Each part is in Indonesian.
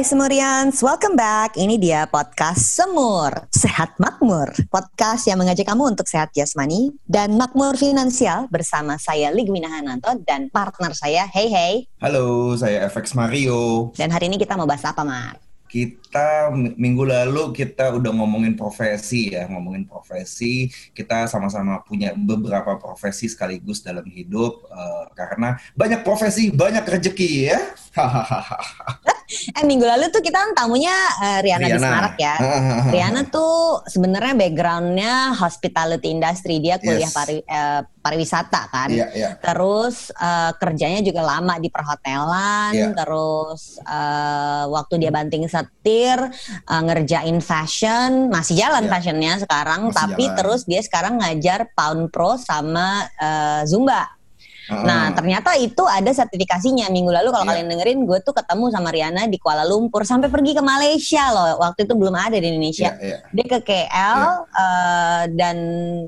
Hai Semurians, welcome back. Ini dia podcast Semur, Sehat Makmur. Podcast yang mengajak kamu untuk sehat jasmani dan makmur finansial bersama saya Ligwina Hananto dan partner saya, Hey Hey. Halo, saya FX Mario. Dan hari ini kita mau bahas apa, Mar? Kita mi- minggu lalu kita udah ngomongin profesi ya, ngomongin profesi. Kita sama-sama punya beberapa profesi sekaligus dalam hidup eh, karena banyak profesi, banyak rezeki ya. Hahaha. Eh minggu lalu tuh kita kan tamunya eh, Riana, Riana. Bismarak ya. Riana tuh sebenarnya backgroundnya hospitality industry, dia kuliah Yes. pari- eh, pariwisata kan. Iya, iya. Terus eh, kerjanya juga lama di perhotelan, Iya. terus eh, waktu dia banting setir eh, ngerjain fashion, masih jalan Iya. fashionnya sekarang, Masih tapi jalan. terus dia sekarang ngajar Pound Pro sama eh, Zumba. Nah Ah, ternyata itu ada sertifikasinya minggu lalu kalau Iya. kalian dengerin gue tuh ketemu sama Riana di Kuala Lumpur sampai pergi ke Malaysia loh waktu itu belum ada di Indonesia. iya, iya. Dia ke KL eh, dan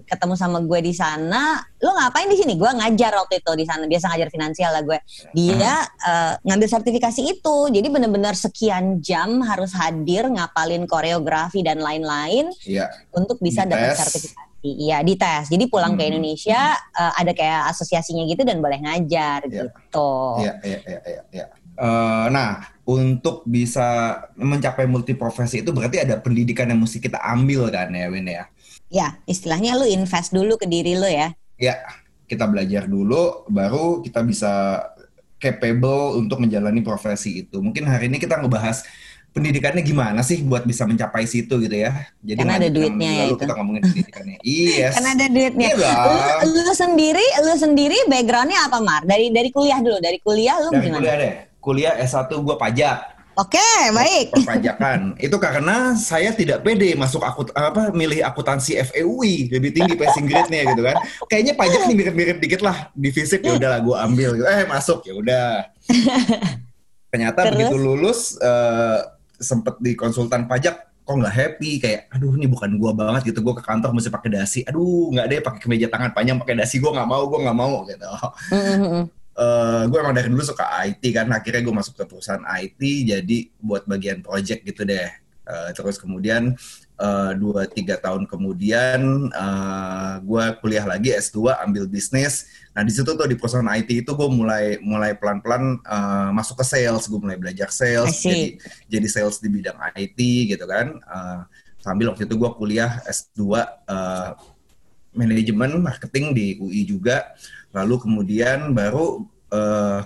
ketemu sama gue di sana. Lo ngapain di sini? Gue ngajar waktu itu di sana. Biasa ngajar finansial lah gue. Dia eh, ngambil sertifikasi itu. Jadi bener-bener sekian jam harus hadir ngapalin koreografi dan lain-lain Iya. untuk bisa dapat sertifikasi. Iya, dites. Jadi pulang ke Hmm. Indonesia eh, ada kayak asosiasinya gitu dan boleh ngajar Iya. gitu. Iya, iya, iya, iya, iya. Eh, nah, untuk bisa mencapai multiprofesi itu berarti ada pendidikan yang mesti kita ambil kan ya, Win ya? Ya, istilahnya lu invest dulu ke diri lu ya. Ya, kita belajar dulu, baru kita bisa capable untuk menjalani profesi itu. Mungkin hari ini kita ngebahas pendidikannya gimana sih buat bisa mencapai situ gitu ya. Jadi Karena ada duitnya ya itu. kita ngomongin pendidikannya. Yes. Kan ada duitnya. Iya. Lu, lu sendiri, lu sendiri backgroundnya apa Mar? Dari dari kuliah dulu, dari kuliah lu Dari gimana? kuliah deh. Kuliah S1 gue pajak. Oke, baik. Perpajakan. itu karena saya tidak pede masuk akut apa milih akuntansi FEUI lebih tinggi passing grade-nya gitu kan. Kayaknya pajak nih mirip-mirip dikit lah di fisik ya udahlah gue ambil. Eh masuk ya udah. Ternyata Terus? begitu lulus eh, sempet di konsultan pajak kok nggak happy? Kayak aduh ini bukan gua banget gitu gua ke kantor mesti pakai dasi. Aduh nggak deh pakai kemeja tangan panjang pakai dasi gua nggak mau gua nggak mau gitu. Mm, mm, mm. eh gue emang dari dulu suka IT kan akhirnya gue masuk ke perusahaan IT jadi buat bagian project gitu deh Eh, terus kemudian eh, dua tiga tahun kemudian eh, gue kuliah lagi S2 ambil bisnis. Nah di situ tuh di perusahaan IT itu gue mulai mulai pelan pelan masuk ke sales. Gue mulai belajar sales jadi jadi sales di bidang IT gitu kan. Eh, sambil waktu itu gue kuliah S2 eh, manajemen marketing di UI juga. Lalu kemudian baru eh,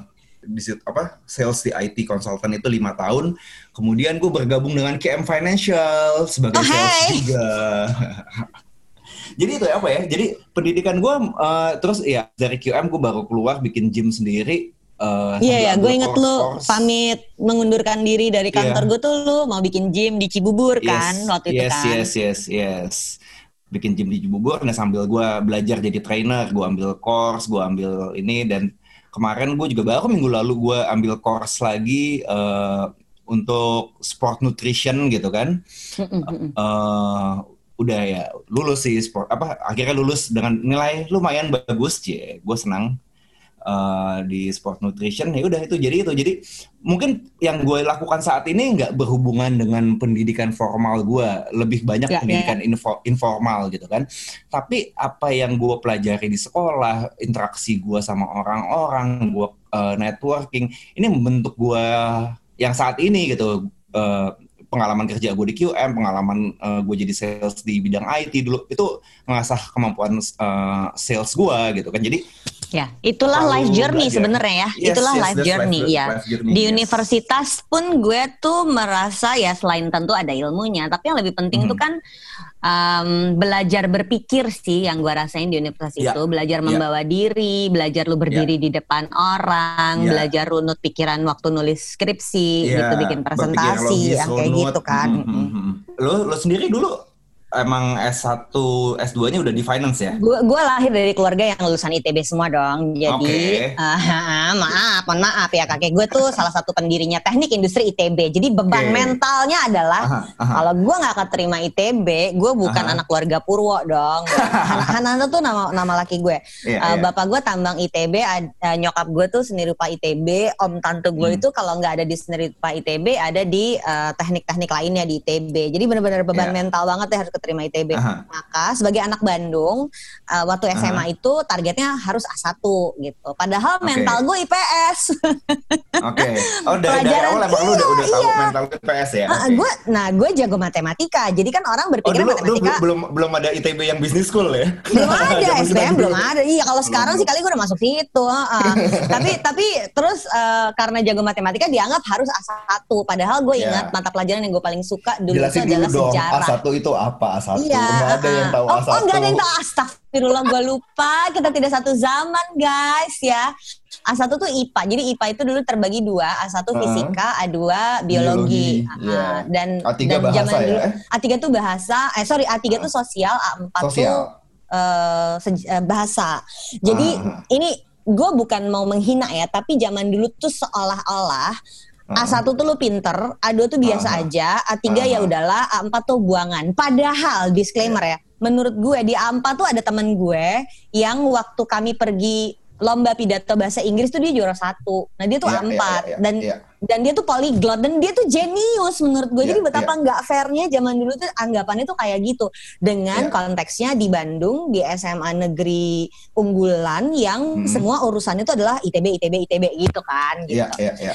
di situ apa sales di IT consultant itu lima tahun kemudian gue bergabung dengan KM Financial sebagai Oh, sales hey. juga jadi itu apa ya jadi pendidikan gue eh, terus ya dari QM gue baru keluar bikin gym sendiri eh, Iya ya, sambil gue inget lu pamit mengundurkan diri dari kantor Iya. gue tuh lu mau bikin gym di Cibubur kan Yes, waktu itu yes, kan. Yes, yes, yes. Bikin gym di Cibubur, nah sambil gue belajar jadi trainer, gue ambil course, gue ambil ini, dan kemarin gue juga baru minggu lalu gue ambil course lagi eh, untuk sport nutrition gitu kan. Eh udah ya lulus sih sport apa akhirnya lulus dengan nilai lumayan bagus cie. Gue senang eh, di sport nutrition ya udah itu jadi itu. Jadi mungkin yang gue lakukan saat ini nggak berhubungan dengan pendidikan formal gue. Lebih banyak Ya, ya, pendidikan info- informal gitu kan. Tapi apa yang gue pelajari di sekolah interaksi gue sama orang-orang gue eh, networking ini membentuk gue yang saat ini gitu. Eh, pengalaman kerja gue di QM, pengalaman eh, gue jadi sales di bidang IT dulu itu mengasah kemampuan eh, sales gue gitu kan. Jadi Ya, itulah Selalu life journey belajar. sebenarnya ya. Yes, itulah yes, life journey life- ya. life journey, Di yes. universitas pun gue tuh merasa ya selain tentu ada ilmunya, tapi yang lebih penting itu kan um, belajar berpikir sih yang gue rasain di universitas Ya, itu, belajar ya. membawa diri, belajar lu berdiri di depan orang, Ya. belajar runut pikiran waktu nulis skripsi, ya, gitu bikin presentasi yang kayak gitu kan. Mhm, mhm. Lo lo sendiri dulu emang S1, S2-nya udah di finance ya? Gue gue lahir dari keluarga yang lulusan ITB semua dong. Jadi Oke. ah, maaf, mohon maaf ya kakek gue tuh salah satu pendirinya teknik industri ITB. Jadi beban Oke. mentalnya adalah Aha, aha. kalau gue nggak keterima ITB, gue bukan Aha. anak keluarga Purwo dong. Han- Hanana tuh nama nama laki gue. Iya, Uh, iya. Bapak gue tambang ITB, uh, nyokap gue tuh seni rupa ITB, om tante gue Hmm. itu kalau nggak ada di seni rupa ITB ada di uh, teknik-teknik lainnya di ITB. Jadi benar-benar beban Iya. mental banget ya harus keterima ITB. Aha. Maka sebagai anak Bandung, uh, waktu SMA itu targetnya harus A1 gitu. Padahal Oke. mental gue IPS. Oke. Oh dari, dari awal emang lu udah, udah tahu iya. mental PS ya? Uh, Oke. gue, nah gue jago matematika. Jadi kan orang Oh berpikir dulu, dulu matematika belum belum ada ITB yang business school ya? belum ada dulu. belum ada iya kalau sekarang sih kali gue udah masuk situ heeh. tapi tapi terus eh, karena jago matematika dianggap harus A1 padahal gue Ya. ingat mata pelajaran yang gue paling suka dulu Jelasin itu adalah dulu dong, sejarah A1 itu apa? A1. Iya, Nggak ada yang tahu oh, A1. Oh, nggak ada yang tahu. Astagfirullah, gue lupa. Kita tidak satu zaman, guys, ya. A1 tuh IPA. Jadi IPA itu dulu terbagi dua. A1 Heeh. fisika, A2 biologi. Biologi, Aha. iya. Dan, A3 dan bahasa zaman ya? dulu, A3 tuh bahasa, eh sorry, A3 tuh sosial, A4 tuh Sosial. eh, sej- eh, bahasa. Jadi Ah. ini gue bukan mau menghina ya, tapi zaman dulu tuh seolah-olah Ah. A1 tuh lu pinter, A2 tuh biasa Ah. aja, A3 ya Ah. udahlah, A4 tuh buangan. Padahal disclaimer ya, menurut gue di A4 tuh ada temen gue yang waktu kami pergi lomba pidato bahasa Inggris tuh dia juara satu. Nah dia tuh Iya, A4 iya, iya, dan iya. dan dia tuh polyglot dan dia tuh jenius menurut gue. Iya, Jadi betapa nggak fairnya zaman dulu tuh anggapannya tuh kayak gitu. Dengan Iya. konteksnya di Bandung di SMA negeri unggulan yang Hmm. semua urusannya itu adalah ITB ITB ITB gitu kan. Gitu. Iya, iya, iya.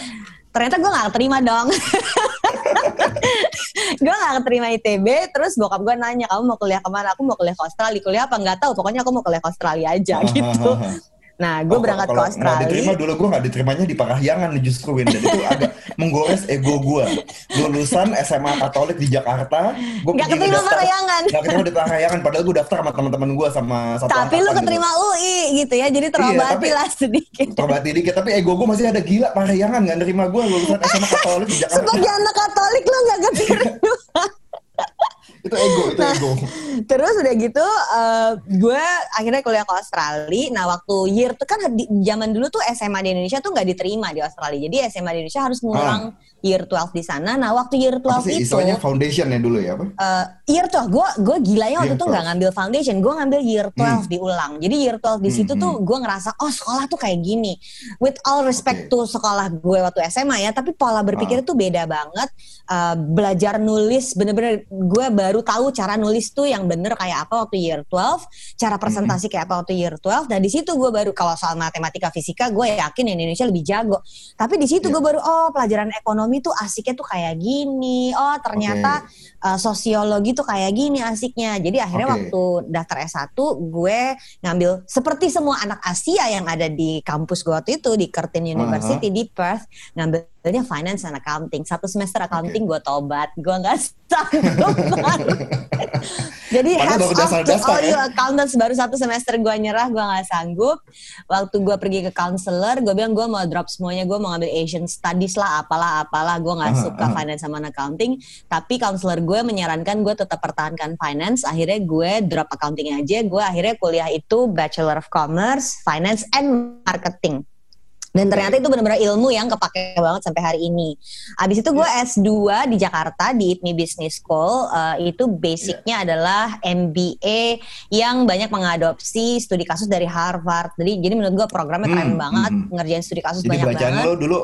Ternyata gue gak keterima dong. gue gak keterima ITB, terus bokap gue nanya, kamu mau kuliah ke mana? Aku mau kuliah ke Australia. Kuliah apa? Nggak tahu. Pokoknya aku mau kuliah ke Australia aja gitu. Nah, gue Oh, berangkat ke kalau Australia. diterima dulu gue nggak diterimanya di Parahyangan justru Win. Dan itu agak menggores ego gue. Lulusan SMA Katolik di Jakarta, gue Nggak keterima Parahyangan. Gak keterima di Parahyangan. Padahal gue daftar sama teman-teman gue sama satu Tapi lu angkatan keterima UI gitu ya, jadi Iya, terobati tapi- lah sedikit. Gitu. Terbati dikit, tapi ego gue masih ada gila Parahyangan nggak nerima gue lulusan SMA Katolik di Jakarta. Sebagai anak Katolik lu gak keterima. itu ego, itu Nah, ego. Terus udah gitu, eh, gue akhirnya kuliah ke Australia. Nah waktu year tuh kan di, zaman dulu tuh SMA di Indonesia tuh nggak diterima di Australia. Jadi SMA di Indonesia harus ngulang year 12 di sana. Nah waktu year 12 Ah. Apa sih itu, istilahnya foundation ya dulu ya apa? eh, year 12 gue gue gilanya waktu itu nggak 12. ngambil foundation, gue ngambil year 12 Hmm. diulang. Jadi year 12 di Hmm, situ tuh hmm. gue ngerasa oh sekolah tuh kayak gini. With all respect Oke. to sekolah gue waktu SMA ya, tapi pola berpikir Ah. tuh beda banget. Eh, belajar nulis bener-bener gue baru tahu cara nulis tuh yang bener kayak apa waktu year 12, cara presentasi kayak apa waktu year 12. Nah di situ gue baru kalau soal matematika fisika gue yakin Indonesia lebih jago. Tapi di situ Iya. gue baru oh pelajaran ekonomi tuh asiknya tuh kayak gini. Oh ternyata uh, sosiologi tuh kayak gini asiknya. Jadi akhirnya Oke. waktu daftar S1 gue ngambil seperti semua anak Asia yang ada di kampus gue waktu itu di Curtin University di Perth ngambilnya finance and accounting. Satu semester accounting gue tobat. Gue nggak sanggup. Jadi Padahal hats off to all ya. you accountants baru satu semester gue nyerah gue nggak sanggup. Waktu gue pergi ke counselor gue bilang gue mau drop semuanya gue mau ngambil Asian Studies lah apalah apalah gue nggak suka aha. finance sama accounting tapi counselor gue menyarankan gue tetap pertahankan finance akhirnya gue drop accounting aja gue akhirnya kuliah itu Bachelor of Commerce Finance and Marketing dan ternyata itu benar-benar ilmu yang kepake banget sampai hari ini. Abis itu gue S2 di Jakarta di IPMI Business School. Eh, itu basicnya adalah MBA yang banyak mengadopsi studi kasus dari Harvard. Jadi, jadi menurut gue programnya keren Hmm, banget, hmm. ngerjain studi kasus Jadi banyak bacaan banget. lo dulu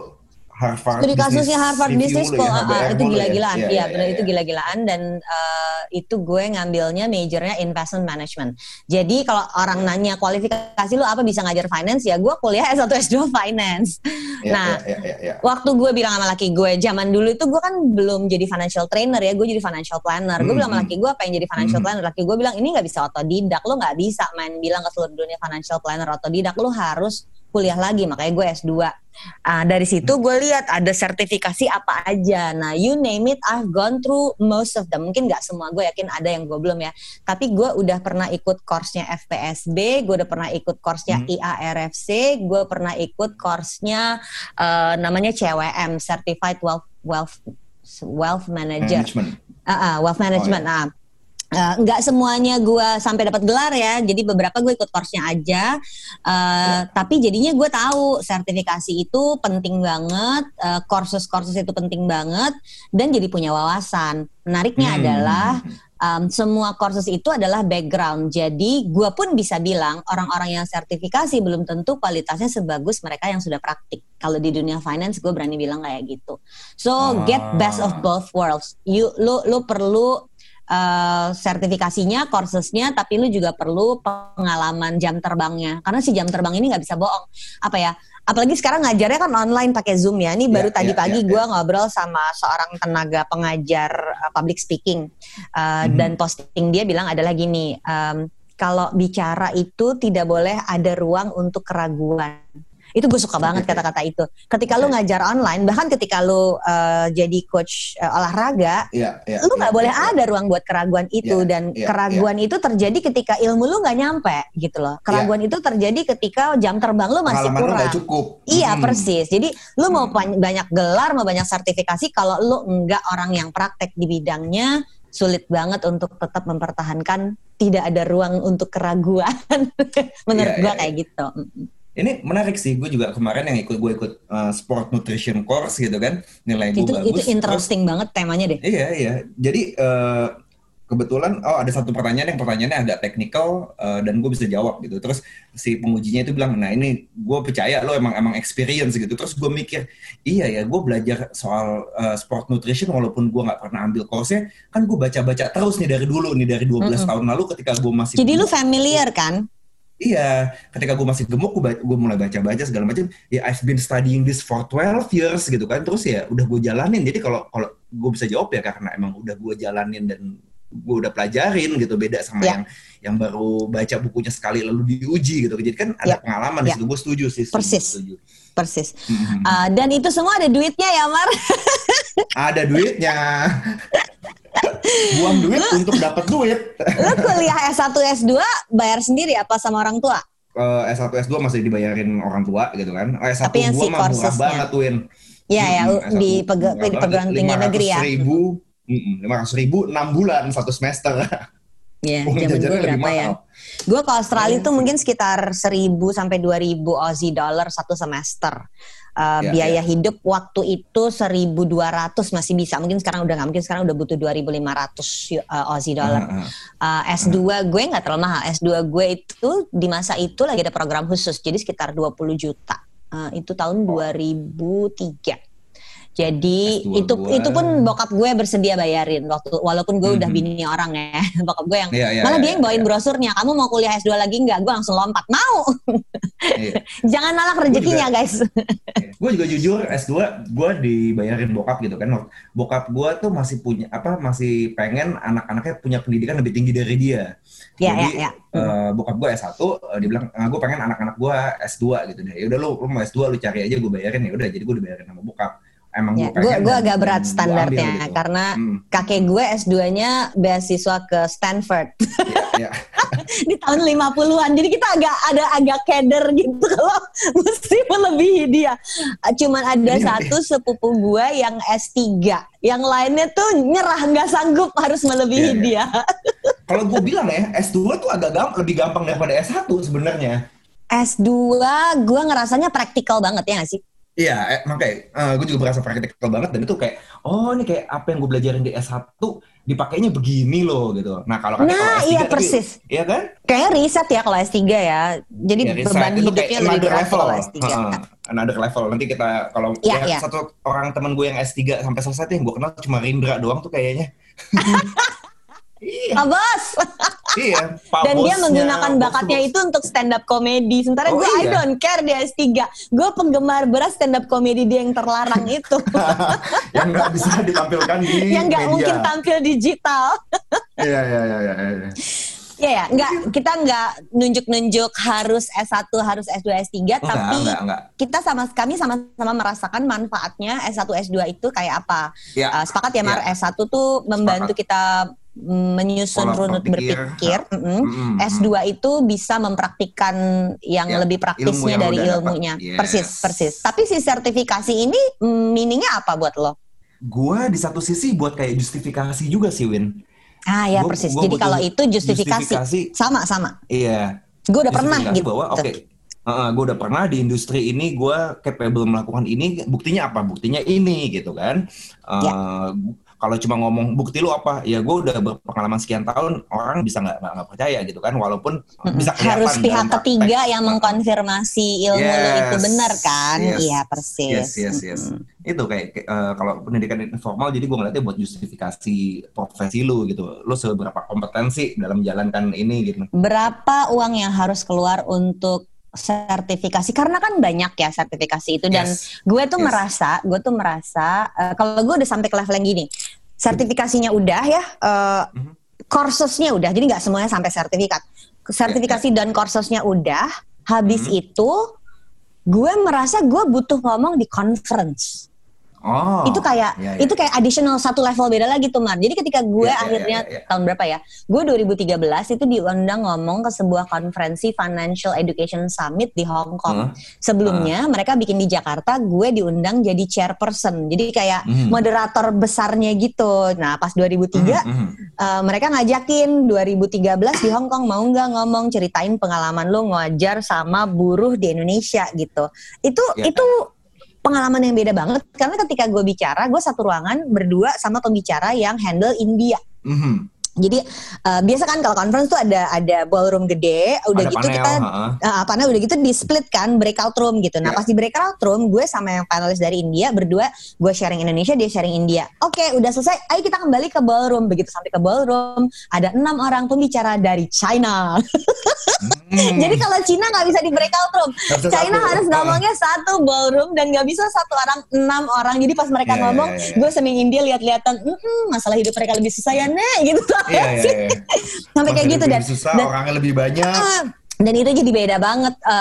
Harvard Studi Business kasusnya Harvard Review Business lo School ya, ah, ah, HBR itu mulu ya? gila-gilaan, Iya, iya iya, benar iya, itu iya. gila-gilaan dan eh, itu gue ngambilnya majornya investment management. Jadi kalau orang nanya kualifikasi lu apa bisa ngajar finance ya gue kuliah S1 S2 finance. Iya, Nah, iya, iya, iya. waktu gue bilang sama laki gue zaman dulu itu gue kan belum jadi financial trainer ya gue jadi financial planner gue Hmm, bilang sama hmm. laki gue pengen jadi financial Hmm. planner laki gue bilang ini nggak bisa otodidak lo nggak bisa main bilang ke seluruh dunia financial planner otodidak lo harus kuliah lagi makanya gue S2 Ah, dari situ gue lihat ada sertifikasi apa aja nah you name it I've gone through most of them mungkin nggak semua gue yakin ada yang gue belum ya tapi gue udah pernah ikut course-nya FPSB gue udah pernah ikut course-nya Hmm. IARFC gue pernah ikut course-nya eh, namanya CWM Certified Wealth Wealth Wealth Manager Management. Ah, ah, wealth management. Oh, Nah, Eh, nggak semuanya gue sampai dapat gelar ya. Jadi beberapa gue ikut course-nya aja. Eh, tapi jadinya gue tahu sertifikasi itu penting banget eh, courses-courses itu penting banget dan jadi punya wawasan. Menariknya Hmm. adalah um, semua courses itu adalah background. Jadi gue pun bisa bilang orang-orang yang sertifikasi belum tentu kualitasnya sebagus mereka yang sudah praktik. Kalau di dunia finance gue berani bilang kayak gitu. So get best of Ah. both worlds. You lu lu perlu uh, sertifikasinya, coursesnya, tapi lu juga perlu pengalaman jam terbangnya. Karena si jam terbang ini nggak bisa bohong. Apa ya? Apalagi sekarang ngajarnya kan online pakai Zoom ya. Ini baru Ya, tadi ya, pagi ya, ya. gue ngobrol sama seorang tenaga pengajar uh, public speaking Uh, Mhm. dan posting dia bilang adalah gini. um, kalau bicara itu tidak boleh ada ruang untuk keraguan. Itu gue suka banget kata-kata itu. Ketika lu ngajar online, bahkan ketika lu uh, jadi coach uh, olahraga, Iya, iya. lu nggak iya, boleh iya. ada ruang buat keraguan itu Iya, dan iya, keraguan itu terjadi ketika ilmu lu nggak nyampe gitu loh keraguan itu terjadi ketika jam terbang lu masih Pengalaman kurang cukup. iya Hmm. persis jadi lu mau Hmm. banyak gelar mau banyak sertifikasi kalau lu nggak orang yang praktek di bidangnya sulit banget untuk tetap mempertahankan tidak ada ruang untuk keraguan menurut Iya, gua iya, kayak gitu Ini menarik sih, gue juga kemarin yang ikut gue ikut uh, sport nutrition course gitu kan, nilai gue itu bagus. itu Terus- interesting banget temanya deh Iya iya. Jadi eh, kebetulan oh ada satu pertanyaan yang pertanyaannya agak teknikal eh, dan gue bisa jawab gitu. Terus si pengujinya itu bilang, nah ini gue percaya lo emang emang experience gitu. Terus gue mikir, iya ya gue belajar soal eh, sport nutrition walaupun gue nggak pernah ambil course-nya, kan gue baca-baca terus nih dari dulu nih dari 12 Mm-mm. tahun lalu ketika gue masih jadi lu familiar kan Iya, ketika gue masih gemuk, gue, gue mulai baca-baca segala macam. Ya, I've been studying this for 12 years gitu kan. Terus ya udah gue jalanin. Jadi kalau kalau gue bisa jawab ya karena emang udah gue jalanin dan gue udah pelajarin gitu. Beda sama Ya. yang yang baru baca bukunya sekali lalu diuji gitu. Jadi kan ada Ya. pengalaman di Ya. situ. Gue setuju sih. setuju, Persis. setuju. persis. Uh, dan itu semua ada duitnya ya Mar Ada duitnya. Buang duit untuk dapat duit. Lu kuliah S1 S2 bayar sendiri apa sama orang tua? Eh, S1 S2 masih dibayarin orang tua gitu kan. Oh, S1 Tapi yang gue si mah murah banget Win. Iya ya, Mm-mm, u- S1 di, pege- di perguruan tinggi negeri ya. 500 ribu, lima ratus ribu enam bulan satu semester. Iya, zaman gue berapa ya? Gue ke Australia Iya tuh mungkin sekitar 1000 sampai 2000 Aussie dollar satu semester. Uh, Iya, biaya iya. hidup waktu itu 1200 masih bisa. Mungkin sekarang udah nggak mungkin sekarang udah butuh 2500 uh, Aussie dollar. Ah, ah. Uh, S2 gue nggak terlalu mahal. S2 gue itu di masa itu lagi ada program khusus, jadi sekitar 20 juta. Uh, itu tahun 2003. Jadi S2 itu gue. itu pun bokap gue bersedia bayarin waktu walaupun gue udah Mhm. bini orang ya. bokap gue yang Iya, iya, malah iya, dia yang bawain iya. brosurnya. Kamu mau kuliah S2 lagi nggak? Gue langsung lompat. Mau. Iya. Jangan nolak rezekinya, guys. gue juga jujur S2 gue dibayarin bokap gitu kan. Bokap gue tuh masih punya apa masih pengen anak-anaknya punya pendidikan lebih tinggi dari dia. Ya, Jadi ya, ya. eh, bokap gue S1 eh, dia bilang gue pengen anak-anak gue S2 gitu deh. Ya udah lu, lu mau S2 lu cari aja gue bayarin ya udah jadi gue dibayarin sama bokap. Emang Ya, gue gue gue agak berat standarnya ambil gitu. karena Hmm, kakek gue S2-nya beasiswa ke Stanford. ya, ya. di tahun 50-an. Jadi kita agak ada agak keder gitu kalau mesti melebihi dia. Cuman ada Iya. satu sepupu gua yang S3. Yang lainnya tuh nyerah nggak sanggup harus melebihi Iya, dia. Kalau gue bilang ya S2 tuh agak gamp lebih gampang daripada S1 sebenarnya. S2 gua ngerasanya praktikal banget ya nggak sih? Iya, eh, makanya gue juga berasa praktikal banget dan itu kayak oh ini kayak apa yang gue belajarin di S1 dipakainya begini loh gitu. Nah kalau kan Nah, kalau S3 iya, tapi- persis. Iya kan? Kayaknya riset ya kalau S3 ya. Jadi Ya, beban Itu hidupnya kayak lebih berat level. kalau S3. Heeh, another level. Nanti kita kalau Iya, ya, iya. satu orang temen gue yang S3 sampai selesai tuh yang gue kenal cuma Rindra doang tuh kayaknya. iya, Pak Bos. iya. Pak Dan dia bosnya, menggunakan bos- bakatnya bos. itu untuk stand up comedy. Sementara Oh, gue I iya? don't care di S3. Gue penggemar berat stand up comedy dia yang terlarang itu. yang nggak bisa ditampilkan di yang nggak media. mungkin tampil digital. Iya, iya, iya, iya. iya. Iya ya, nggak kita nggak nunjuk-nunjuk harus S1, harus S2, S3, Enggak, tapi enggak, enggak. kita sama kami sama-sama merasakan manfaatnya S1, S2 itu kayak apa. Ya, Uh, sepakat ya Mar, ya. S1 tuh membantu kita mm, menyusun Pola runut berpikir. berpikir. Mm-mm. Mm-mm. S2 itu bisa mempraktikkan yang Ya, lebih praktisnya ilmu yang dari dapat. ilmunya. Yes. Persis, persis. Tapi si sertifikasi ini mm, meaningnya apa buat lo? Gua di satu sisi buat kayak justifikasi juga sih Win. Ah ya Gua- persis. gua Jadi kalau itu justifikasi. justifikasi. Sama sama. Iya. Gue udah pernah gitu. bahwa oke gue udah pernah di industri ini gue capable melakukan ini buktinya apa buktinya ini gitu kan Eh, Ya. Kalau cuma ngomong bukti lu apa ya gue udah berpengalaman sekian tahun orang bisa nggak nggak percaya gitu kan walaupun bisa Harus pihak praktek. ketiga yang mengkonfirmasi ilmu lu itu Yes, benar kan? yes, Iya persis. Yes, yes, yes. Itu kayak eh, kalau pendidikan informal, jadi gue ngeliatnya buat justifikasi profesi lu gitu. Lu seberapa kompetensi dalam menjalankan ini gitu. Berapa uang yang harus keluar untuk sertifikasi? Karena kan banyak ya sertifikasi itu dan Yes. gue tuh Yes. merasa, gue tuh merasa eh, kalau gue udah sampai ke level yang gini, sertifikasinya udah ya, eh, Mhm. kursusnya udah, jadi nggak semuanya sampai sertifikat. Sertifikasi dan kursusnya udah, habis Mhm. itu gue merasa gue butuh ngomong di conference. Oh. itu kayak iya, iya. itu kayak additional satu level beda lagi tuh Mar. Jadi ketika gue Iya, iya, akhirnya iya, iya. tahun berapa ya? Gue 2013 itu diundang ngomong ke sebuah konferensi Financial Education Summit di Hong Kong. Heeh. Sebelumnya mereka bikin di Jakarta, gue diundang jadi chairperson. Jadi kayak Mhm. moderator besarnya gitu. Nah, pas 2003 Mhm, mhm. eh, mereka ngajakin 2013 di Hong Kong mau nggak ngomong ceritain pengalaman lu ngajar sama buruh di Indonesia gitu. Itu Ya. itu pengalaman yang beda banget karena ketika gue bicara gue satu ruangan berdua sama pembicara yang handle India. Mhm. Jadi eh, biasa kan kalau conference tuh ada ada ballroom gede, udah Ada gitu panel, kita uh, panel udah gitu di split kan breakout room gitu. Nah Ya. pas di breakout room gue sama yang panelis dari India berdua gue sharing Indonesia dia sharing India. Oke udah selesai, ayo kita kembali ke ballroom. Begitu sampai ke ballroom ada enam orang pembicara dari China. Hmm. Jadi kalau Cina nggak bisa di breakout room, China satu. harus ngomongnya satu ballroom dan nggak bisa satu orang enam orang. Jadi pas mereka Iya, iya, ngomong, iya, iya. gue sama India lihat-lihatan, "Mm-mm, masalah hidup mereka lebih susah ya nek gitu. Iya, iya, iya. Sampai kayak gitu dan susah, dan- orangnya lebih banyak. Ah, dan itu jadi beda banget eh,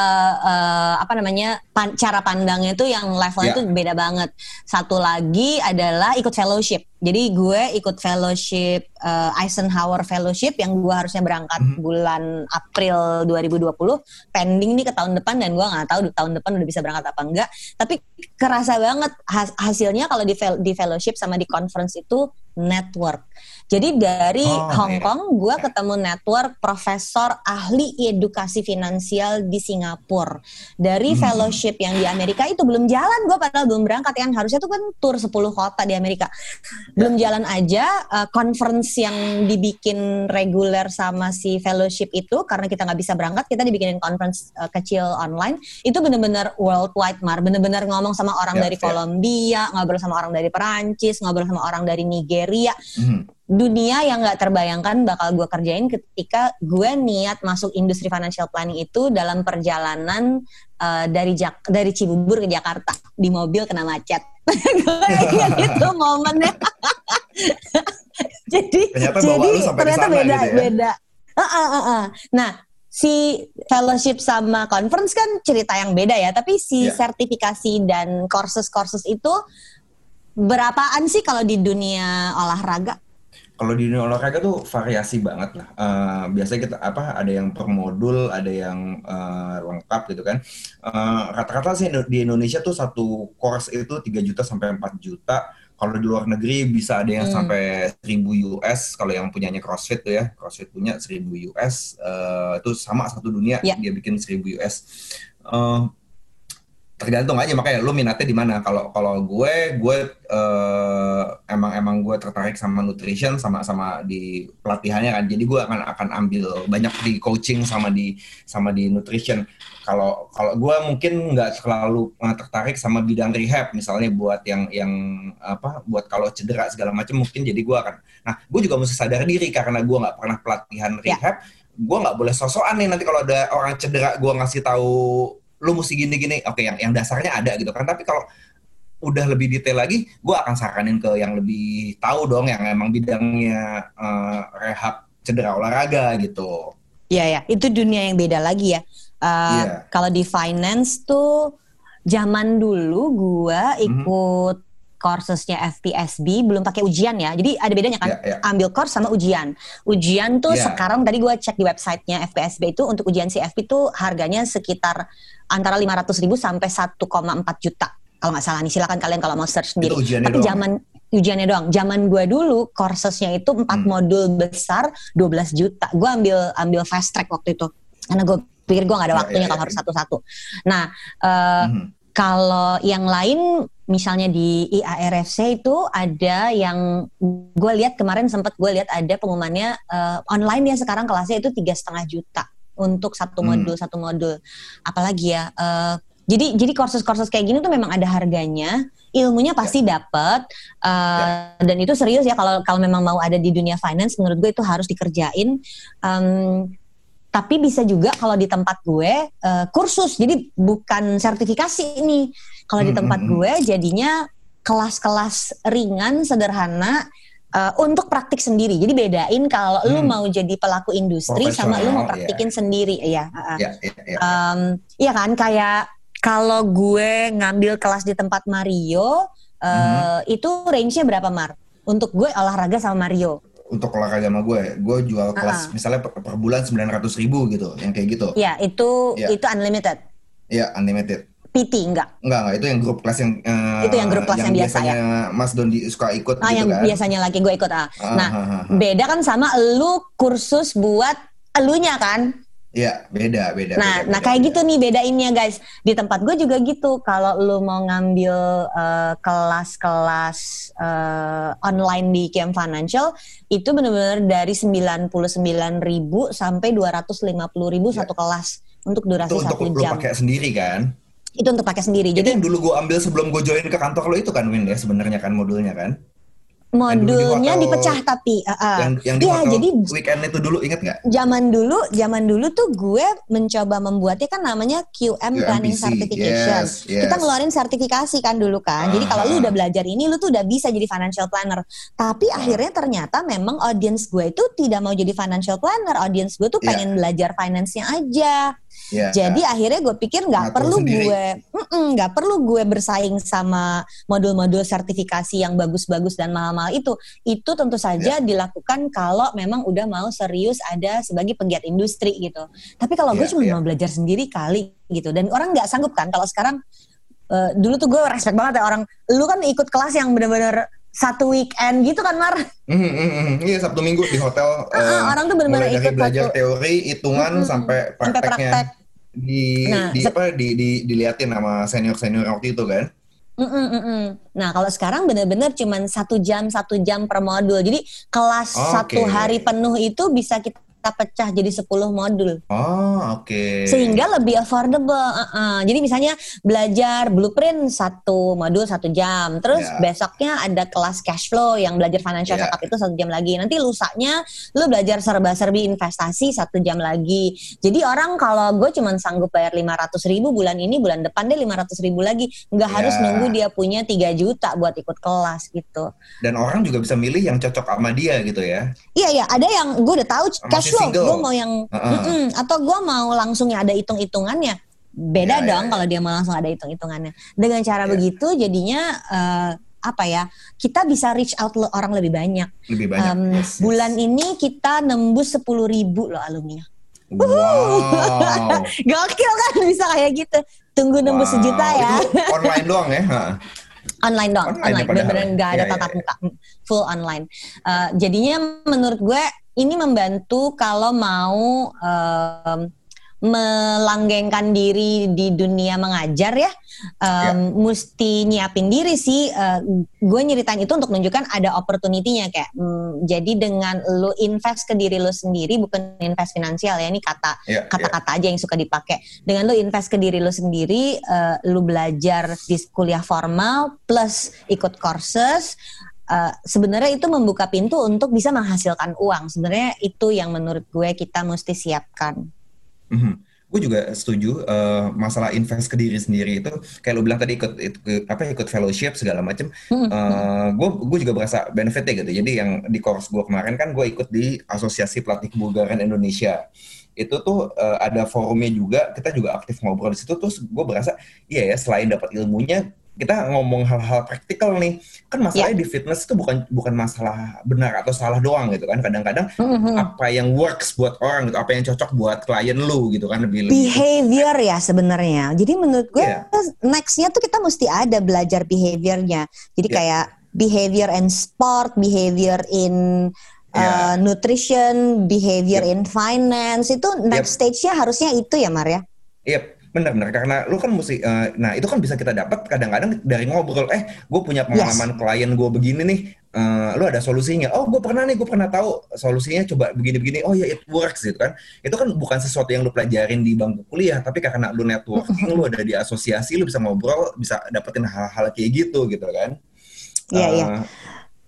eh, apa namanya pan- cara pandangnya itu yang levelnya Ya. tuh beda banget satu lagi adalah ikut fellowship jadi gue ikut fellowship eh, Eisenhower Fellowship yang gue harusnya berangkat Mhm. bulan April 2020 pending nih ke tahun depan dan gue nggak tahu tahun depan udah bisa berangkat apa enggak tapi kerasa banget has- hasilnya kalau di di fellowship sama di conference itu network jadi dari Oh, Hong iya. Kong gue ketemu network profesor ahli edukasi finansial di Singapura. Dari Hmm. fellowship yang di Amerika itu belum jalan gue padahal belum berangkat kan harusnya tuh kan tour 10 kota di Amerika. Belum Ya. jalan aja uh, conference yang dibikin reguler sama si fellowship itu karena kita nggak bisa berangkat kita dibikinin conference uh, kecil online itu bener-bener worldwide mar bener-bener ngomong sama orang Ya, dari ya. Kolombia ngobrol sama orang dari Perancis ngobrol sama orang dari Nigeria Mhm. dunia yang nggak terbayangkan bakal gue kerjain ketika gue niat masuk industri financial planning itu dalam perjalanan uh, dari Jak dari Cibubur ke Jakarta di mobil kena macet. gue ingat itu momennya. jadi Ternyata jadi ternyata beda gitu ya. beda. Ah, ah, ah, ah. Nah si fellowship sama conference kan cerita yang beda ya, tapi si Ya. sertifikasi dan courses-courses itu berapaan sih kalau di dunia olahraga? Kalau di dunia olahraga tuh variasi banget lah. Eh, biasanya kita apa ada yang per modul, ada yang eh, lengkap gitu kan. Eh, rata-rata sih di Indonesia tuh satu course itu 3 juta sampai 4 juta. Kalau di luar negeri bisa ada yang Hmm. sampai 1000 US kalau yang punyanya CrossFit tuh ya. CrossFit punya 1000 US eh, itu sama satu dunia Ya. dia bikin 1000 US. Eh, tergantung aja makanya lu minatnya di mana. Kalau kalau gue gue eh, emang emang gue tertarik sama nutrition sama sama di pelatihannya kan. Jadi gue akan akan ambil banyak di coaching sama di sama di nutrition. Kalau kalau gue mungkin nggak terlalu eh, tertarik sama bidang rehab misalnya buat yang yang apa buat kalau cedera segala macam mungkin jadi gue akan. Nah gue juga mesti sadar diri karena gue nggak pernah pelatihan Ya. rehab. Gue nggak boleh sosokan nih nanti kalau ada orang cedera gue ngasih tahu lu mesti gini-gini oke yang yang dasarnya ada gitu kan tapi kalau udah lebih detail lagi gue akan saranin ke yang lebih tahu dong yang emang bidangnya eh, rehab cedera olahraga gitu Iya ya, itu dunia yang beda lagi ya. Uh, Iya. Kalau di finance tuh zaman dulu gua Mhm. ikut coursesnya FPSB belum pakai ujian ya. Jadi ada bedanya kan? Ya, ya. Ambil course sama ujian. Ujian tuh Iya. sekarang tadi gua cek di websitenya FPSB itu untuk ujian CFP tuh harganya sekitar antara 500 ribu sampai 1,4 juta. Kalau nggak salah nih silakan kalian kalau mau search sendiri. Itu Tapi zaman ujiannya doang. Zaman gue dulu coursesnya itu empat Hmm. modul besar 12 juta. Gue ambil ambil fast track waktu itu karena gue pikir gue gak ada Ya, waktunya ya, kalau ya. harus satu-satu. Nah eh, Mhm. kalau yang lain misalnya di IARFC itu ada yang gue lihat kemarin sempat gue lihat ada pengumumannya eh, online ya sekarang kelasnya itu tiga setengah juta untuk satu Hmm. modul satu modul. Apalagi ya. eh, jadi jadi kursus-kursus kayak gini tuh memang ada harganya, ilmunya pasti dapet eh, dan itu serius ya kalau kalau memang mau ada di dunia finance menurut gue itu harus dikerjain. Em, tapi bisa juga kalau di tempat gue eh, kursus jadi bukan sertifikasi ini kalau di Hmm, tempat hmm, hmm. gue jadinya kelas-kelas ringan sederhana eh, untuk praktik sendiri jadi bedain kalau lu Hmm. mau jadi pelaku industri sama lu mau Profesional, praktikin sendiri ya heeh. Ya, ya, ya. Em, iya kan kayak kalau gue ngambil kelas di tempat Mario eh, Hmm. itu range-nya berapa Mar untuk gue olahraga sama Mario Untuk olahraga sama gue, gue jual kelas Ah. misalnya per, per bulan 900 ribu gitu, yang kayak gitu. ya itu Iya. itu unlimited Ya, unlimited. PT enggak Enggak, enggak, itu yang grup kelas yang eh, Itu yang grup kelas yang biasa, biasanya Mas Dondi suka ikut Ah, gitu yang kan. biasanya lagi gue ikut ah. Ah, Nah, ah, ah, ah. beda kan sama lu kursus buat elunya kan. Iya, beda, beda. nah, beda, nah beda, kayak beda. gitu nih bedainnya guys. Di tempat gue juga gitu. Kalau lu mau ngambil eh, kelas-kelas eh, online di KM Financial itu benar-benar dari 99.000 sampai 250.000 Ya. satu kelas untuk durasi Itu untuk satu lu jam. pakai sendiri kan? Itu untuk pakai sendiri. Itu Jadi yang dulu gue ambil sebelum gue join ke kantor lo itu kan Win ya sebenarnya kan modulnya kan? Di modulnya dipecah tapi ah, ah. yang yang di hotel jadi weekend itu dulu inget nggak? zaman dulu zaman dulu tuh gue mencoba membuatnya kan namanya QM Planning QMPC, Certification. yes, yes. Kita ngeluarin sertifikasi kan dulu kan. Jadi kalau lu Ah. udah belajar ini lu tuh udah bisa jadi financial planner. Tapi akhirnya ternyata memang audience gue itu tidak mau jadi financial planner. Audience gue tuh Iya. pengen belajar finance-nya aja. Ya, Jadi akhirnya gue pikir nggak perlu sendiri. gue nggak perlu gue bersaing sama modul-modul sertifikasi yang bagus-bagus dan mahal-mahal itu. Itu tentu saja dilakukan kalau memang udah mau serius ada sebagai penggiat industri gitu. Tapi kalau gue Iya, cuma iya. mau belajar sendiri kali gitu. Dan orang nggak sanggup kan kalau sekarang eh, dulu tuh gue respect banget ya orang. Lu kan ikut kelas yang bener-bener satu weekend gitu kan Mar? Mm, mm, mm. Iya Sabtu Minggu di hotel. Ah, eh, orang tuh dari ikut belajar satu- teori, hitungan Mm-mm. sampai Sampai prakteknya praktek. di Nah, di apa di, di diliatin sama senior senior waktu itu kan. Mm-mm, mm-mm. Nah kalau sekarang bener-bener cuman satu jam satu jam per modul. Jadi kelas Oke. satu hari penuh itu bisa kita pecah jadi 10 modul Oh oke. sehingga lebih affordable. uh-uh. Jadi misalnya belajar blueprint satu modul satu jam, terus Ya. besoknya ada kelas cash flow yang belajar financial Ya. setup itu satu jam lagi. Nanti lusanya lu belajar serba-serbi investasi satu jam lagi. Jadi orang kalau gue cuman sanggup bayar 500 ribu bulan ini, bulan depan deh 500 ribu lagi, nggak harus Ya. nunggu dia punya 3 juta buat ikut kelas gitu. Dan orang juga bisa milih yang cocok sama dia gitu ya. Iya iya, ada yang gue udah tahu cash single. gue mau yang Heeh. Mm-mm. atau gue mau langsung yang ada hitung-hitungannya. Beda Ya, ya, dong ya. kalau dia mau langsung ada hitung-hitungannya. Dengan cara Ya. begitu jadinya eh, apa ya? Kita bisa reach out orang lebih banyak. Lebih banyak. Em, Yes, yes. Bulan ini kita nembus 10.000 ribu loh alumni. Wow. Gokil kan bisa kayak gitu. Tunggu nembus Wow. sejuta ya. Itu online doang ya. Online dong, Online ya online, bener-bener nggak ada Iya, iya, tatap iya. muka, full online. Eh, jadinya menurut gue ini membantu kalau mau em, melanggengkan diri di dunia mengajar ya, em, mesti nyiapin diri sih. Eh, gue nyeritain itu untuk menunjukkan ada opportunity-nya kayak, mm, jadi dengan lu invest ke diri lu sendiri, bukan invest finansial ya, ini kata Iya, iya. kata-kata aja yang suka dipakai. Dengan lu invest ke diri lu sendiri, eh, lu belajar di kuliah formal plus ikut courses, eh, sebenarnya itu membuka pintu untuk bisa menghasilkan uang. Sebenarnya itu yang menurut gue kita mesti siapkan. Mhm. Gue juga setuju eh, masalah invest ke diri sendiri itu kayak lo bilang tadi ikut, ikut apa ikut fellowship segala macem. Gue gue juga berasa benefitnya gitu. Jadi yang di course gue kemarin kan gue ikut di Asosiasi Pelatih Kebugaran Indonesia. Itu tuh eh, ada forumnya juga. Kita juga aktif ngobrol di situ. Terus gue berasa iya ya selain dapat ilmunya kita ngomong hal-hal praktikal nih kan masalahnya di fitness itu bukan bukan masalah benar atau salah doang gitu kan kadang-kadang Mhm. apa yang works buat orang gitu, apa yang cocok buat klien lu gitu kan lebih lebih Behavior ya sebenarnya. Jadi menurut gue Iya. nextnya tuh kita mesti ada belajar behaviornya. Jadi Iya. kayak behavior in sport, behavior in uh, Yeah. nutrition, behavior in finance itu next stage-nya harusnya itu ya Mar ya. Benar-benar karena lu kan mesti, eh, nah itu kan bisa kita dapat kadang-kadang dari ngobrol. Eh, gue punya pengalaman klien gue begini nih. eh, lu ada solusinya? Oh, gue pernah nih, gue pernah tahu solusinya. Coba begini-begini. Oh ya, it works gitu kan. Itu kan bukan sesuatu yang lu pelajarin di bangku kuliah, tapi karena lu networking, lu ada di asosiasi, lu bisa ngobrol, bisa dapetin hal-hal kayak gitu gitu kan. Iya, Eh, iya.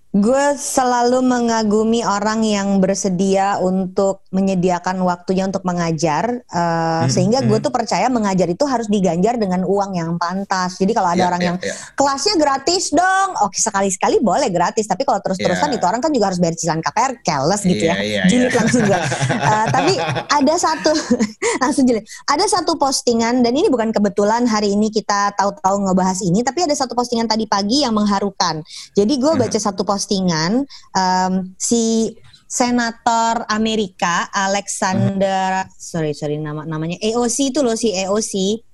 Gue selalu mengagumi orang yang bersedia untuk menyediakan waktunya untuk mengajar, uh, Hmm, sehingga gue hmm. tuh percaya mengajar itu harus diganjar dengan uang yang pantas. Jadi kalau ada iya, orang iya, yang iya. kelasnya gratis dong, oke sekali-sekali boleh gratis, tapi kalau terus-terusan Iya. itu orang kan juga harus bayar cicilan KPR, careless gitu Iya, ya, iya, julid iya. langsung gue. Uh, tapi ada satu, langsung julid. Ada satu postingan dan ini bukan kebetulan hari ini kita tahu-tahu ngebahas ini, tapi ada satu postingan tadi pagi yang mengharukan. Jadi gue Hmm. baca satu postingan um, si senator Amerika Alexander sorry sorry nama namanya AOC itu loh si AOC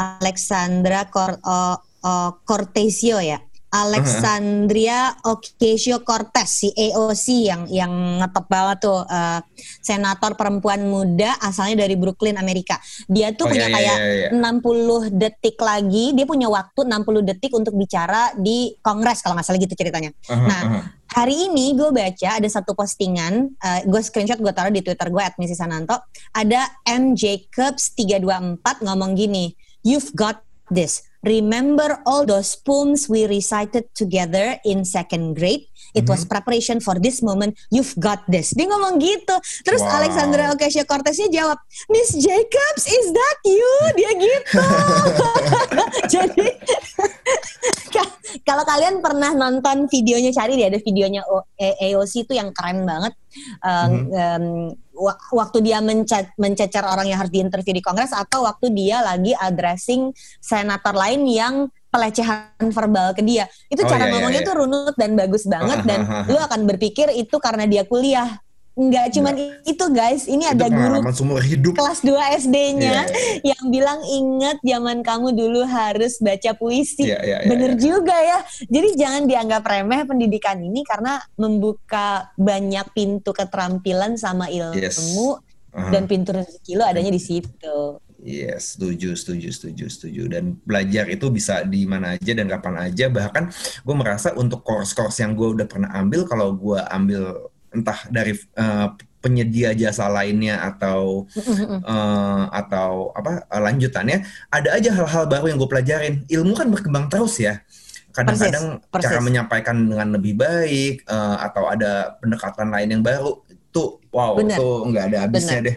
Alexandra Cor, oh, oh, Cortesio ya Alexandria Ocasio Cortez si AOC yang yang ngetop banget tuh eh, senator perempuan muda asalnya dari Brooklyn Amerika dia tuh Oh, punya iya, iya, kayak iya, iya. 60 detik lagi dia punya waktu 60 detik untuk bicara di kongres kalau nggak salah gitu ceritanya Uh-huh, Nah, uh-huh. hari ini gue baca ada satu postingan, eh, gue screenshot gue taruh di Twitter gue @misisananto. Ada M Jacobs 324 ngomong gini, "You've got this. Remember all those poems we recited together in second grade? It was preparation for this moment. You've got this." Dia ngomong gitu. Terus Wow. Alexandra Ocasio-Corteznya jawab, "Miss Jacobs, is that you?" Dia gitu. Jadi Ka- kalau kalian pernah nonton videonya cari deh ada videonya AOC itu yang keren banget Um, um, wa- waktu dia menca- mencecar orang yang harus diinterview di Kongres atau waktu dia lagi addressing senator lain yang pelecehan verbal ke dia itu Oh, cara iya, iya, ngomongnya iya. tuh runut dan bagus banget dan lu akan berpikir itu karena dia kuliah nggak cuman itu guys ini Iya. Itu ada guru seumur hidup. kelas 2 SD-nya Iya, yang bilang ingat zaman kamu dulu harus baca puisi. Iya, iya, iya, Bener iya. juga ya. Jadi jangan dianggap remeh pendidikan ini karena membuka banyak pintu keterampilan sama ilmu Yes. Uh-huh. dan pintu rezeki lo adanya di situ. Yes, setuju, setuju, setuju, setuju. Dan belajar itu bisa di mana aja dan kapan aja. Bahkan gue merasa untuk course-course yang gue udah pernah ambil, kalau gue ambil entah dari eh, penyedia jasa lainnya atau eh, atau apa lanjutannya, ada aja hal-hal baru yang gue pelajarin. Ilmu kan berkembang terus ya. Kadang-kadang cara menyampaikan dengan lebih baik eh, atau ada pendekatan lain yang baru itu wow Bener. itu nggak ada habisnya Bener. deh.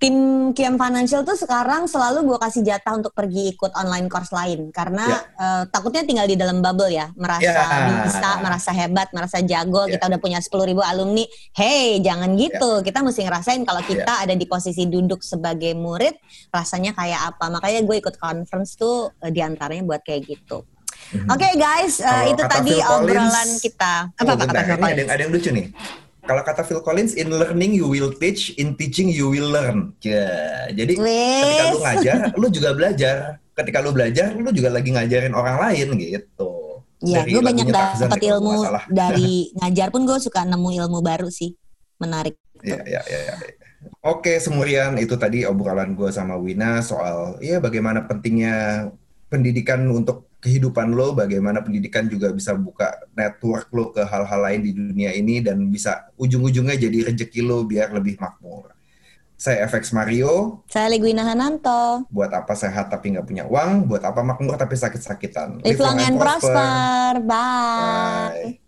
Tim Kiam Financial tuh sekarang selalu gue kasih jatah untuk pergi ikut online course lain. Karena eh, takutnya tinggal di dalam bubble ya. Merasa Ya. bisa merasa hebat merasa jago. Ya. kita udah punya 10.000 ribu alumni. Hey jangan gitu. Kita mesti ngerasain kalau kita ada di posisi duduk sebagai murid rasanya kayak apa. Makanya gue ikut conference tuh eh, di antaranya buat kayak gitu. Oke guys eh, Kalau itu tadi Phil Collins- obrolan kita. Apa Oh, apa ada yang lucu nih. Kalau kata Phil Collins, in learning you will teach, in teaching you will learn. Ya, jadi ketika lu ngajar, lu juga belajar. Ketika lu belajar, lu juga lagi ngajarin orang lain gitu. Iya, gue banyak dapat kalau ilmu dari ngajar pun gue suka nemu ilmu baru sih, menarik. Iya, iya, iya. iya. Oke, semurian itu tadi obrolan gue sama Wina soal ya bagaimana pentingnya pendidikan untuk kehidupan lo, bagaimana pendidikan juga bisa buka network lo ke hal-hal lain di dunia ini dan bisa ujung-ujungnya jadi rezeki lo biar lebih makmur. Saya FX Mario, Saya Leguina Hananto. buat apa sehat tapi nggak punya uang, buat apa makmur tapi sakit-sakitan. Live long and prosper. Bye. Bye.